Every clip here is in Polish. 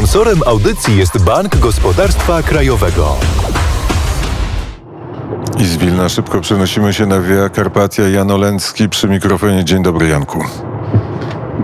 Sponsorem audycji jest Bank Gospodarstwa Krajowego. I z Wilna szybko przenosimy się na Via Carpatia. Jan Olęcki przy mikrofonie. Dzień dobry, Janku.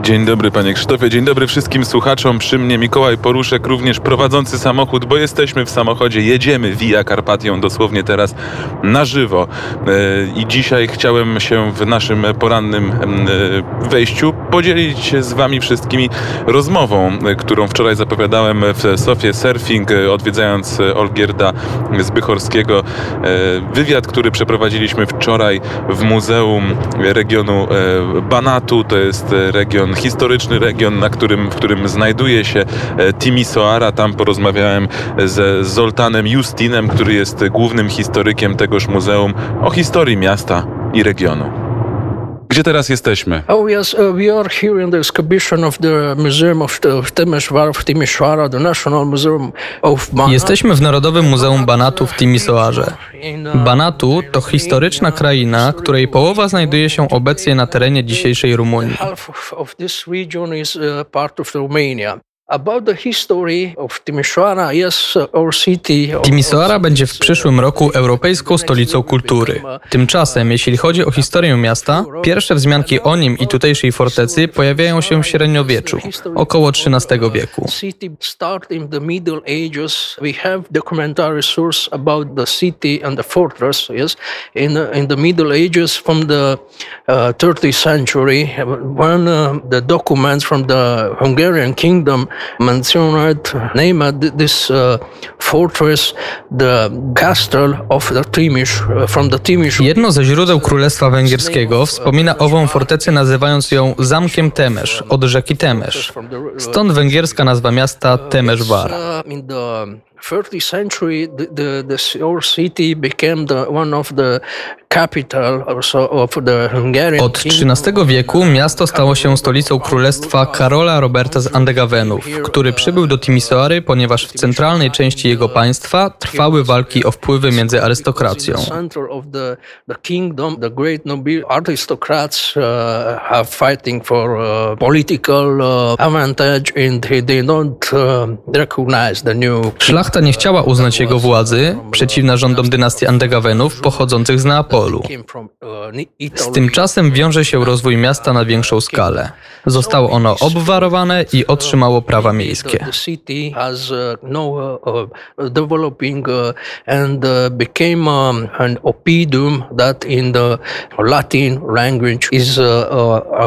Dzień dobry panie Krzysztofie, dzień dobry wszystkim słuchaczom. Przy mnie Mikołaj Poruszek, również prowadzący samochód, bo jesteśmy w samochodzie, jedziemy Via Carpatią dosłownie teraz na żywo. E, I dzisiaj chciałem się w naszym porannym e, wejściu podzielić z wami wszystkimi rozmową, e, którą wczoraj zapowiadałem w Sofie Surfing, odwiedzając Olgierda Zbychorskiego. Wywiad, który przeprowadziliśmy wczoraj w Muzeum Regionu Banatu, to jest region region, historyczny region, na którym, w którym znajduje się e, Timisoara. Tam porozmawiałem ze Zoltanem Justinem, który jest głównym historykiem tegoż muzeum o historii miasta i regionu. Gdzie teraz jesteśmy? Oh yes, uh, we are here in the exhibition of the Museum of, of of Timisoara, the National Museum of Banat. Jesteśmy w Narodowym Muzeum Banatu w Timisoarze. Banatu to historyczna kraina, której połowa znajduje się obecnie na terenie dzisiejszej Rumunii. Timisoara będzie w przyszłym roku europejską stolicą kultury. Tymczasem, jeśli chodzi o historię miasta, pierwsze wzmianki o nim i tutejszej fortecy pojawiają się w średniowieczu, około XIII wieku. In the Middle Ages, from the 30th century, when the documents from the Hungarian kingdom mentioned, named this uh, fortress the castle of the Timish, uh, from the Timish. Jedno ze źródeł Królestwa Węgierskiego wspomina ową fortecę nazywając ją Zamkiem Temesz od rzeki Temesz. Stąd węgierska nazwa miasta Temeszwar. 30th century, the, the, the our city became the, one of the capital also of the Hungarian Od XIII wieku miasto stało się stolicą królestwa Karola Roberta z Andegawenów, który przybył do Timisoary, ponieważ w centralnej części jego państwa trwały walki o wpływy między arystokracją. Szlachta Szlachta nie chciała uznać jego władzy, przeciwna rządom dynastii Andegawenów pochodzących z Neapolu. Z tym czasem wiąże się rozwój miasta na większą skalę. Zostało ono obwarowane i otrzymało prawa miejskie.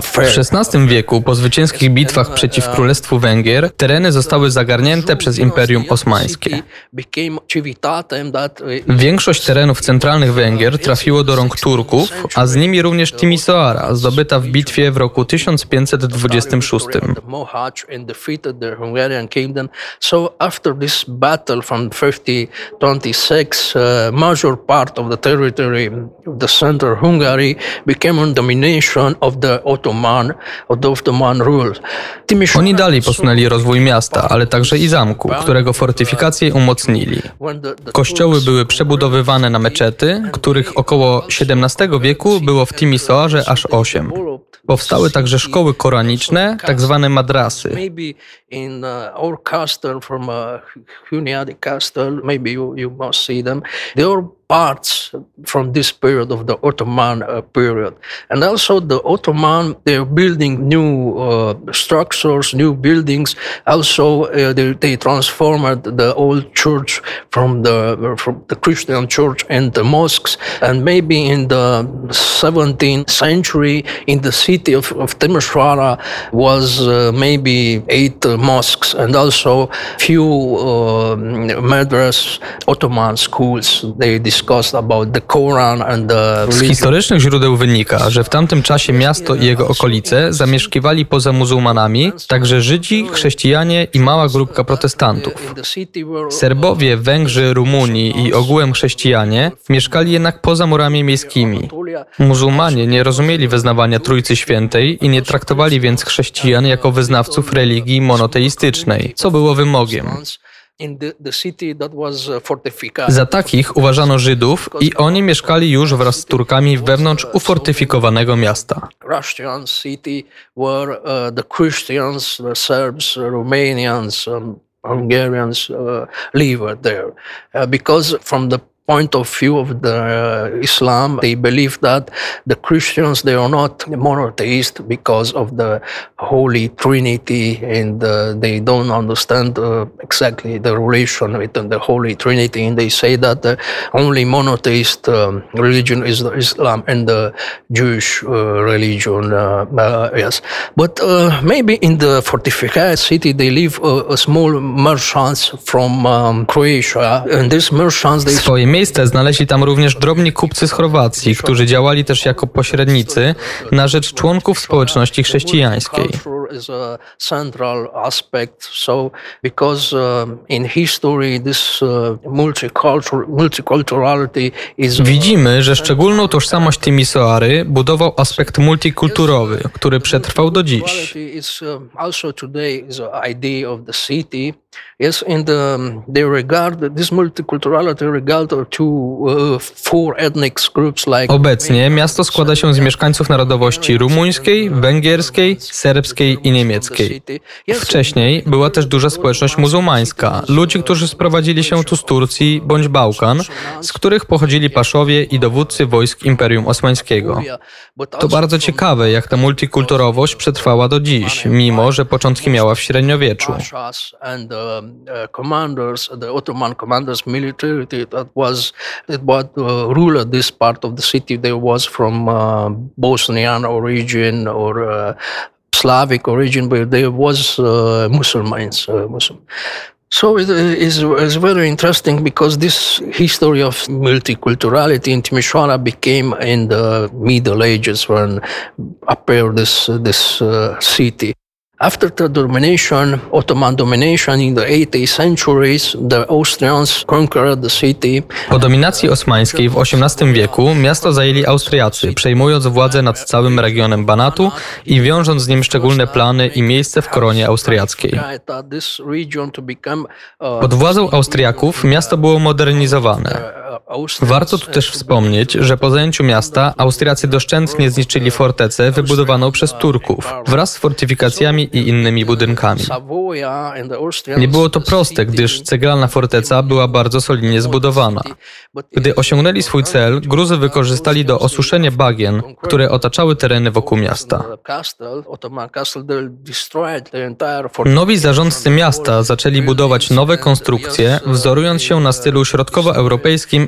W XVI wieku, po zwycięskich bitwach przeciw Królestwu Węgier, tereny zostały zagarnięte przez Imperium Osmańskie. Większość terenów centralnych Węgier trafiło do rąk Turków, a z nimi również Timisoara, zdobyta w bitwie w roku 1526. So after this battle from 1526, uh, major part of the territory of the central Hungary became on domination of the Ottoman, of the Ottoman rule. Oni dalej posunęli rozwój miasta, ale także i zamku, którego fortyfikacje umocnili. Kościoły były przebudowywane na meczety, których około XVII wieku było w Timisoarze aż osiem. Powstały także szkoły koraniczne, tak zwane madrasy. in uh, our castle from uh, Huniadi Castle, maybe you, you must see them. They are parts from this period of the Ottoman uh, period. And also the Ottoman, they're building new uh, structures, new buildings. Also, uh, they, they, transformed the old church from the, from the Christian church and the mosques. And maybe in the 17th century, in the city of, of was uh, maybe eight mosques and also few uh, madras, Ottoman schools. They discussed about the Quran and the Z historycznych źródeł wynika, że w tamtym czasie miasto i jego okolice zamieszkiwali poza muzułmanami także Żydzi, chrześcijanie i mała grupka protestantów. Serbowie, Węgrzy, Rumuni i ogółem chrześcijanie mieszkali jednak poza murami miejskimi. Muzułmanie nie rozumieli wyznawania Trójcy Świętej i nie traktowali więc chrześcijan jako wyznawców religii monoteistycznej, co było wymogiem. Za takich uważano Żydów i oni mieszkali już wraz z Turkami wewnątrz ufortyfikowanego miasta. Uh, um, Hungarians uh, live there uh, because from the point of view of the uh, Islam, they believe that the Christians they are not monotheist because of the Holy Trinity, and uh, they don't understand uh, exactly the relation with the Holy Trinity, and they say that the only monotheist um, religion is the Islam and the Jewish uh, religion. Uh, uh, yes, but maybe in the fortified city they live a, small merchants from um, Croatia, and these merchants they. Swoje miejsce znaleźli tam również drobni kupcy z Chorwacji, którzy działali też jako pośrednicy na rzecz członków społeczności chrześcijańskiej. Widzimy, że szczególną tożsamość Timisoary budował aspekt multikulturowy, który przetrwał do dziś. Yes, and um, they regard this multiculturality regard to uh, four ethnic groups like. Obecnie miasto składa się z mieszkańców narodowości rumuńskiej, węgierskiej, serbskiej i niemieckiej. Wcześniej była też duża społeczność muzułmańska, ludzi, którzy sprowadzili się tu z Turcji bądź Bałkan, z których pochodzili paszowie i dowódcy wojsk Imperium Osmańskiego. To bardzo ciekawe, jak ta multikulturowość przetrwała do dziś, mimo że początki miała w średniowieczu. Um, uh, commanders, the Ottoman commanders, military that was what uh, ruled this part of the city. There was from uh, Bosnian origin or Slavic origin, but there was uh, Muslims. Uh, Muslim. So it is it's very interesting because this history of multiculturality in Timisoara became in the Middle Ages when appeared this this uh, city. After the domination, Ottoman domination in the 80th centuries, the Austrians conquered the city. Po dominacji osmańskiej w XVIII wieku miasto zajęli Austriacy, przejmując władzę nad całym regionem Banatu i wiążąc z nim szczególne plany i miejsce w koronie austriackiej. Pod władzą Austriaków miasto było modernizowane. Warto tu też wspomnieć, że po zajęciu miasta Austriacy doszczętnie zniszczyli fortecę wybudowaną przez Turków wraz z fortyfikacjami i innymi budynkami. Nie było to proste, gdyż ceglalna forteca była bardzo solidnie zbudowana. Gdy osiągnęli swój cel, Gruzy wykorzystali do osuszenia bagien, które otaczały tereny wokół miasta. Nowi zarządcy miasta zaczęli budować nowe konstrukcje, wzorując się na stylu środkowoeuropejskim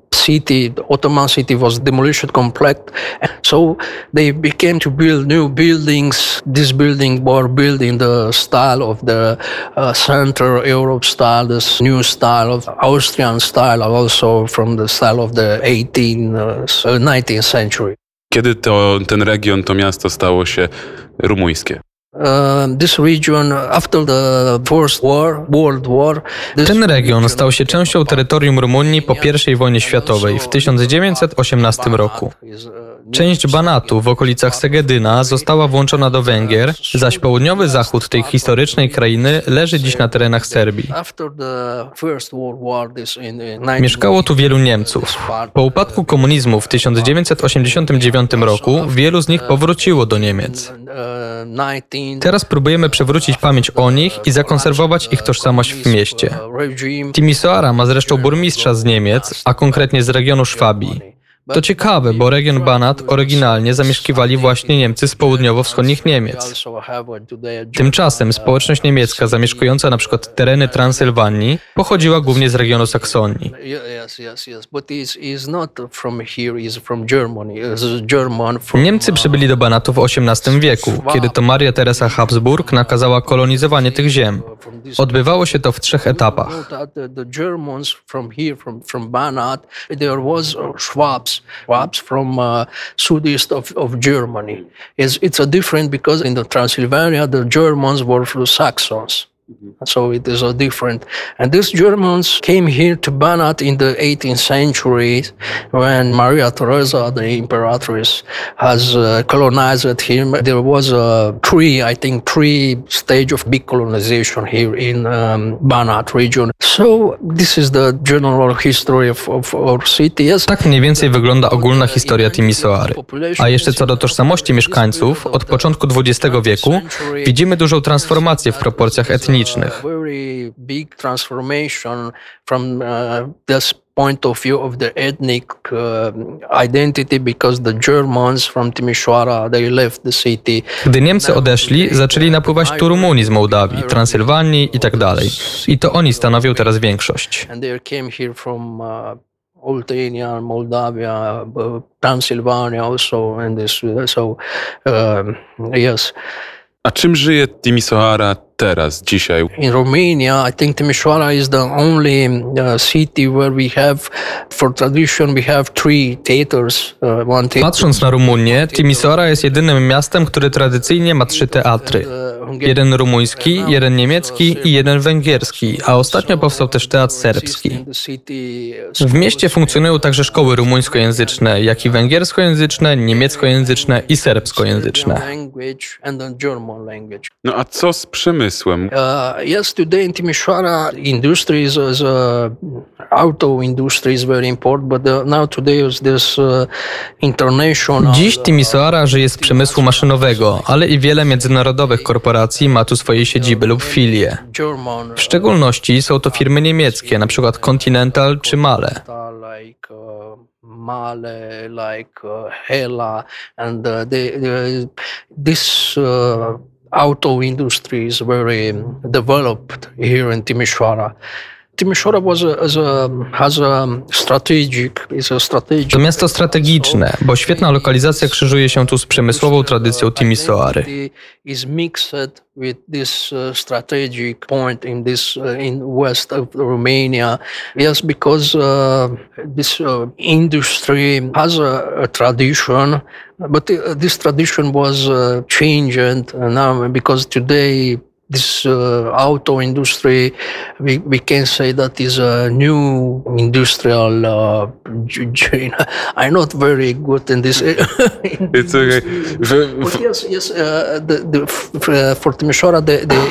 city, the Ottoman city was demolition complete. So they became to build new buildings. This building were built in the style of the uh, Central Europe style, this new style of Austrian style, also from the style of the 18th, uh, 19th century. Kiedy to ten region, to miasto stało się rumuńskie? Ten region stał się częścią terytorium Rumunii po I wojnie światowej w 1918 roku. Część Banatu w okolicach Segedyna została włączona do Węgier, zaś południowy zachód tej historycznej krainy leży dziś na terenach Serbii. Mieszkało tu wielu Niemców. Po upadku komunizmu w 1989 roku wielu z nich powróciło do Niemiec. Teraz próbujemy przywrócić pamięć o nich i zakonserwować ich tożsamość w mieście. Timisoara ma zresztą burmistrza z Niemiec, a konkretnie z regionu Szwabii. To ciekawe, bo region Banat oryginalnie zamieszkiwali właśnie Niemcy z południowo-wschodnich Niemiec. Tymczasem społeczność niemiecka zamieszkująca przykład tereny Transylwanii pochodziła głównie z regionu Saksonii. Niemcy przybyli do Banatu w XVIII wieku, kiedy to Maria Teresa Habsburg nakazała kolonizowanie tych ziem. Odbywało się to w trzech etapach. Schwabs, Schwabs from uh, southeast of, of Germany. It's, it's a different because in the Transylvania, the Germans were Saxons. So it is a different. And these Germans came here to Banat in the 18th century when Maria Theresa, the imperatrice, has uh, colonized him. There was a three, I think, three stage of big colonization here in um, Banat region. So this is the general history of, of our city. Yes. Tak mniej więcej wygląda ogólna historia Timisoary. A jeszcze co do tożsamości mieszkańców, od początku XX wieku widzimy dużą transformację w proporcjach etnicznych. Very big transformation from uh, this point of view of the ethnic uh, identity because the Germans from Timisoara they left the city. Gdy Niemcy odeszli, zaczęli napływać tu Rumuni z Mołdawii, Transylwanii i tak dalej. I to oni stanowią teraz większość. And they came here from uh, Oltenia, Moldavia, uh, Transylvania also, and this. So, um, yes. A czym żyje Timisoara teraz, dzisiaj? In Romania, I think Timisoara is the only uh, city where we have, for tradition, we have three theaters. Uh, one theater. Patrząc na Rumunię, Timisoara jest jedynym miastem, które tradycyjnie ma trzy teatry. Jeden rumuński, jeden niemiecki i jeden węgierski, a ostatnio powstał też teatr serbski. W mieście funkcjonują także szkoły rumuńskojęzyczne, jak i węgierskojęzyczne, niemieckojęzyczne i serbskojęzyczne. No a co z przemysłem? Uh, yes, today in Timisoara, industry is, is uh, auto industry is very important, but uh, now today is this uh, international. Dziś Timisoara żyje z przemysłu maszynowego, ale i wiele międzynarodowych korporacji ma tu swoje siedziby lub filie. German, W szczególności są to firmy niemieckie, np. Continental czy Male. uh, Male, like uh, Hela, and uh, they, they, this uh, auto industry is very um, developed here in Timisoara. Timisoara was a, as a, has a strategic, is a strategic. To miasto strategiczne, bo świetna lokalizacja krzyżuje się tu z przemysłową tradycją Timisoary. is mixed with this uh, strategic point in this uh, in west of Romania. Yes, because uh, this industry has a, tradition, but this tradition was changed now because today this uh, auto industry, we, we can say that is a new industrial uh, I'm not very good in this. It's okay. But yes, yes. Uh, the, the, f- for Timisoara, the the,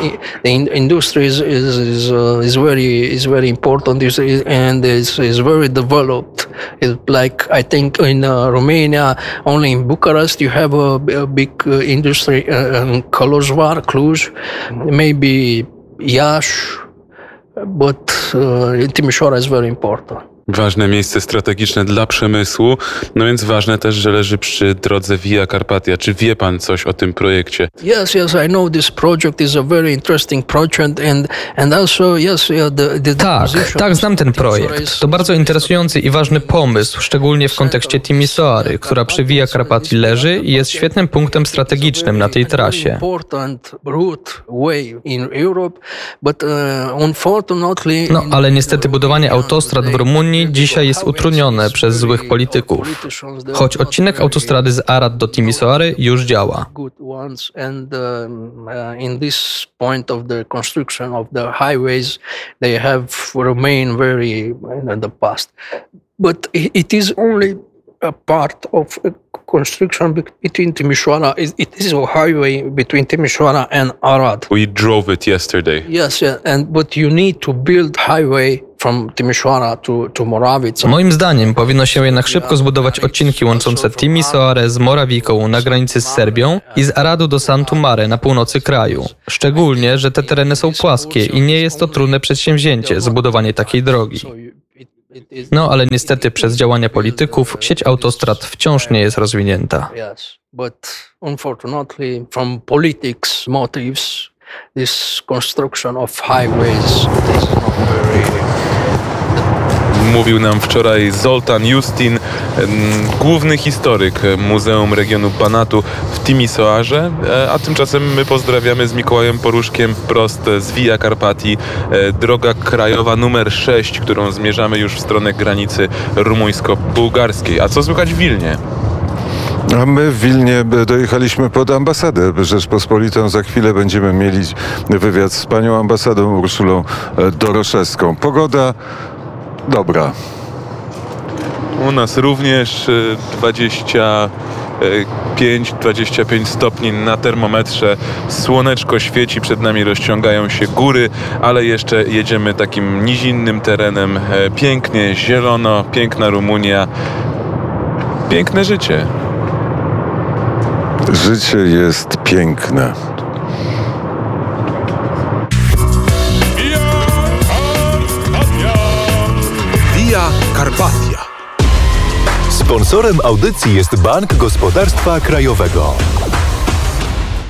the industry is is is, uh, is very is very important. And is is very developed. It's like I think in uh, Romania, only in Bucharest you have a, a big uh, industry. Uh, in Kolozsvár, Cluj, maybe Iași, but uh, Timisoara is very important. Ważne miejsce strategiczne dla przemysłu, no więc ważne też, że leży przy drodze Via Carpatia. Czy wie pan coś o tym projekcie? Yes, yes, I know this project is a very interesting project, and and also yes, the, the Tak, tak, znam ten projekt. To bardzo interesujący i ważny pomysł, szczególnie w kontekście Timisoary, która przy Via Carpatii leży i jest świetnym punktem strategicznym na tej trasie. Important route way in Europe, but uh, unfortunately. No, ale niestety budowanie autostrad w Rumunii dzisiaj jest utrudnione przez złych polityków. Choć odcinek autostrady z Arad do Timisoary już działa. good ones and in this point of the construction of the highways they have remained very in the past but it is only a part of construction be- between Timisoara it is a highway between Timisoara and Arad We drove it yesterday. yes yeah, and but you need to build highway Moim zdaniem powinno się jednak szybko zbudować odcinki łączące Timisoarę z Morawiką na granicy z Serbią i z Aradu do Santu Mare na północy kraju. Szczególnie, że te tereny są płaskie i nie jest to trudne przedsięwzięcie zbudowanie takiej drogi. No ale niestety przez działania polityków sieć autostrad wciąż nie jest rozwinięta. But unfortunately, from politics motives, this construction of highways is not very. Mówił nam wczoraj Zoltan Justin, główny historyk Muzeum Regionu Banatu w Timisoarze, E, a tymczasem my pozdrawiamy z Mikołajem Poruszkiem prost z Via Carpatii, e, droga krajowa numer 6, którą zmierzamy już w stronę granicy rumuńsko-bułgarskiej. A co słychać w Wilnie? A my w Wilnie dojechaliśmy pod ambasadę Rzeczpospolitą. Za chwilę będziemy mieli wywiad z panią ambasadą Urszulą e, Doroszewską. Pogoda dobra. U nas również y, 25-25 stopni na termometrze. Słoneczko świeci, przed nami rozciągają się góry, ale jeszcze jedziemy takim nizinnym terenem. E, Pięknie, zielono, piękna Rumunia. Piękne życie. Życie jest piękne. Sponsorem audycji jest Bank Gospodarstwa Krajowego.